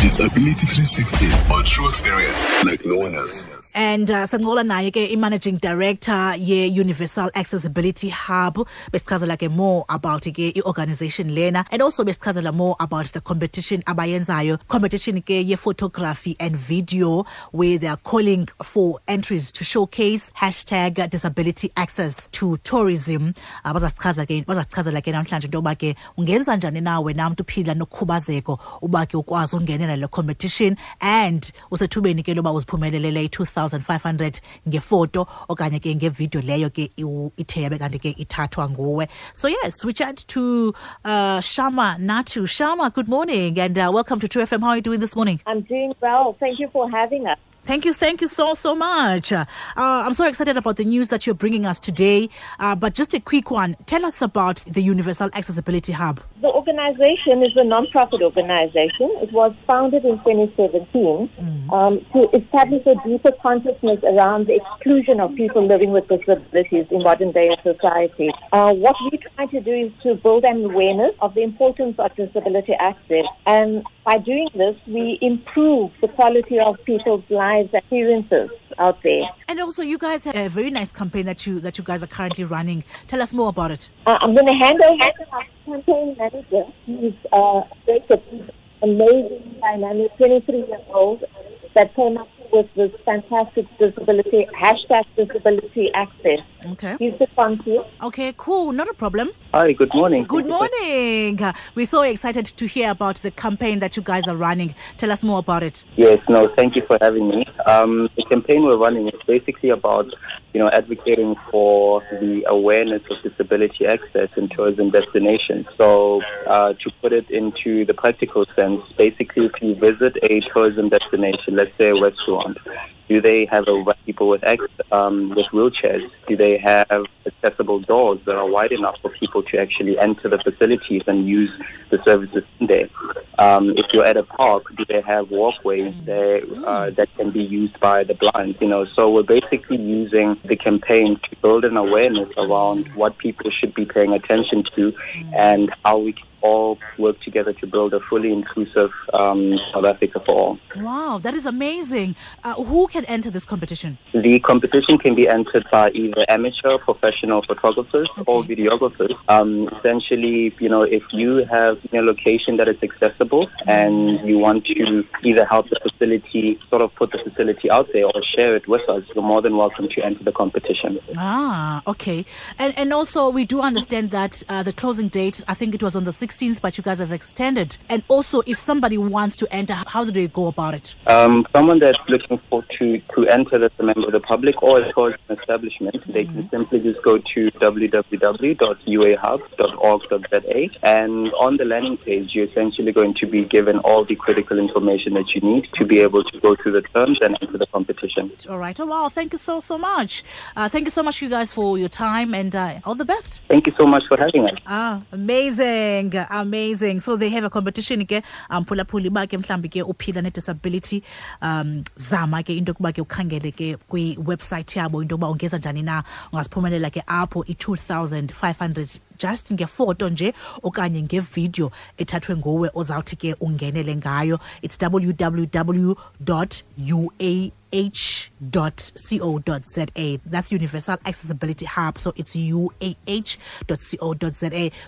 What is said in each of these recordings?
Disability 360 on true experience like no one else. and uh, sancola naye ke i-managing director ye-universal accessibility hub. Besichazela ke more about ke i-organization lena and also besichazela more about the competition abayenzayo. Competition ke ye-photography and video where they are calling for entries to showcase hashtag disability access to tourism. Uh, bazasichaza ke bazasichazela ke namhlanje into yokuba ke ungenza njani nawe namntu uphila nokhubazeko uba ke ukwazi ungenela le competition and usethubeni ke loba uziphumelelele i-2500 ngefoto okanye ke ngevidiyo leyo ke ithe yabe kanti ke ithathwa nguwe so yes we chat to uh, shama natu shama good morning and uh, welcome to True FM how are you doing this morning I'm doing well. Thank you for having us. Thank you, thank you so, so much. Uh, I'm so excited about the news that you're bringing us today. Uh, but just a quick one tell us about the Universal Accessibility Hub. The organization is a non-profit organization. It was founded in 2017 um, to establish a deeper consciousness around the exclusion of people living with disabilities in modern day society. Uh, what we try to do is to build an awareness of the importance of disability access. And by doing this, we improve the quality of people's lives and experiences out there. And also, you guys have a very nice campaign that you that you guys are currently running. Tell us more about it. Uh, I'm going to hand over to our campaign manager. He's uh, he's amazing, dynamic, 23 year old that came up with this fantastic disability hashtag disability access. Okay. He's the sponsor. Okay, cool. Not a problem. Hi, good morning. Good morning. We're so excited to hear about the campaign that you guys are running. Tell us more about it. Yes, no, thank you for having me. Um, the campaign we're running is basically about, you know, advocating for the awareness of disability access in tourism destinations. So, uh, to put it into the practical sense, basically, if you visit a tourism destination, let's say a restaurant, do they have a, people with ex, um, with wheelchairs? Do they have accessible doors that are wide enough for people to actually enter the facilities and use the services in there? Um, if you're at a park, do they have walkways there uh, that can be used by the blind? You know, so we're basically using the campaign to build an awareness around what people should be paying attention to and how we can all work together to build a fully inclusive um, South Africa for all. Wow, that is amazing. Uh, who can enter this competition? The competition can be entered by either amateur, professional photographers or videographers. Um, essentially, you know, if you have a location that is accessible and you want to either help the facility, sort of put the facility out there or share it with us, you're more than welcome to enter the competition. Ah, okay. And and also we do understand that uh, the closing date, I think it was on the 16th, but you guys have extended. And also, if somebody wants to enter, how do they go about it? Um, someone that's looking for to, to enter as a member of the public or as far as an establishment, they can simply just go to www.uahub.org.za and on the landing page, you're essentially going to be given all the critical information that you need to be able to go through the terms and enter the competition. All right. Oh, wow. Thank you so, so much. Uh, thank you so much, you guys, for your time and uh, all the best. Thank you so much for having us. Ah, amazing, amazing. So they have a competition ke um phulaphuli ba ke mhlambi ke uphila ne-disability um zama ke into yokuba ke ukhangele ke kwi-website yabo into yokuba ungeza njani na ungaziphumelela ke apho i-2500 just ngefoto nje okanye ngevidiyo ethathwe nguwe ozawuthi ke ungenele ngayo it's www uah.co.za. That's Universal Accessibility Hub. So it's uah.co.za.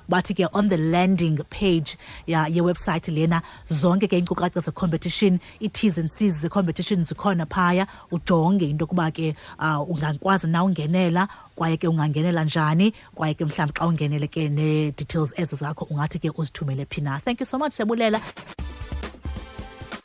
But ke on the landing page yeah, your website lena zonke ke inkcukacha ze-competition i-T's and C's ze-competition zikhona phaya ujonge into yokuba ke uh, ungakwazi na ungenela kwaye ke ungangenela njani kwaye ke mhlawumbi xa ungenele ke ne-details ezo zakho ungathi ke uzithumele phi na thank you so much siyabulela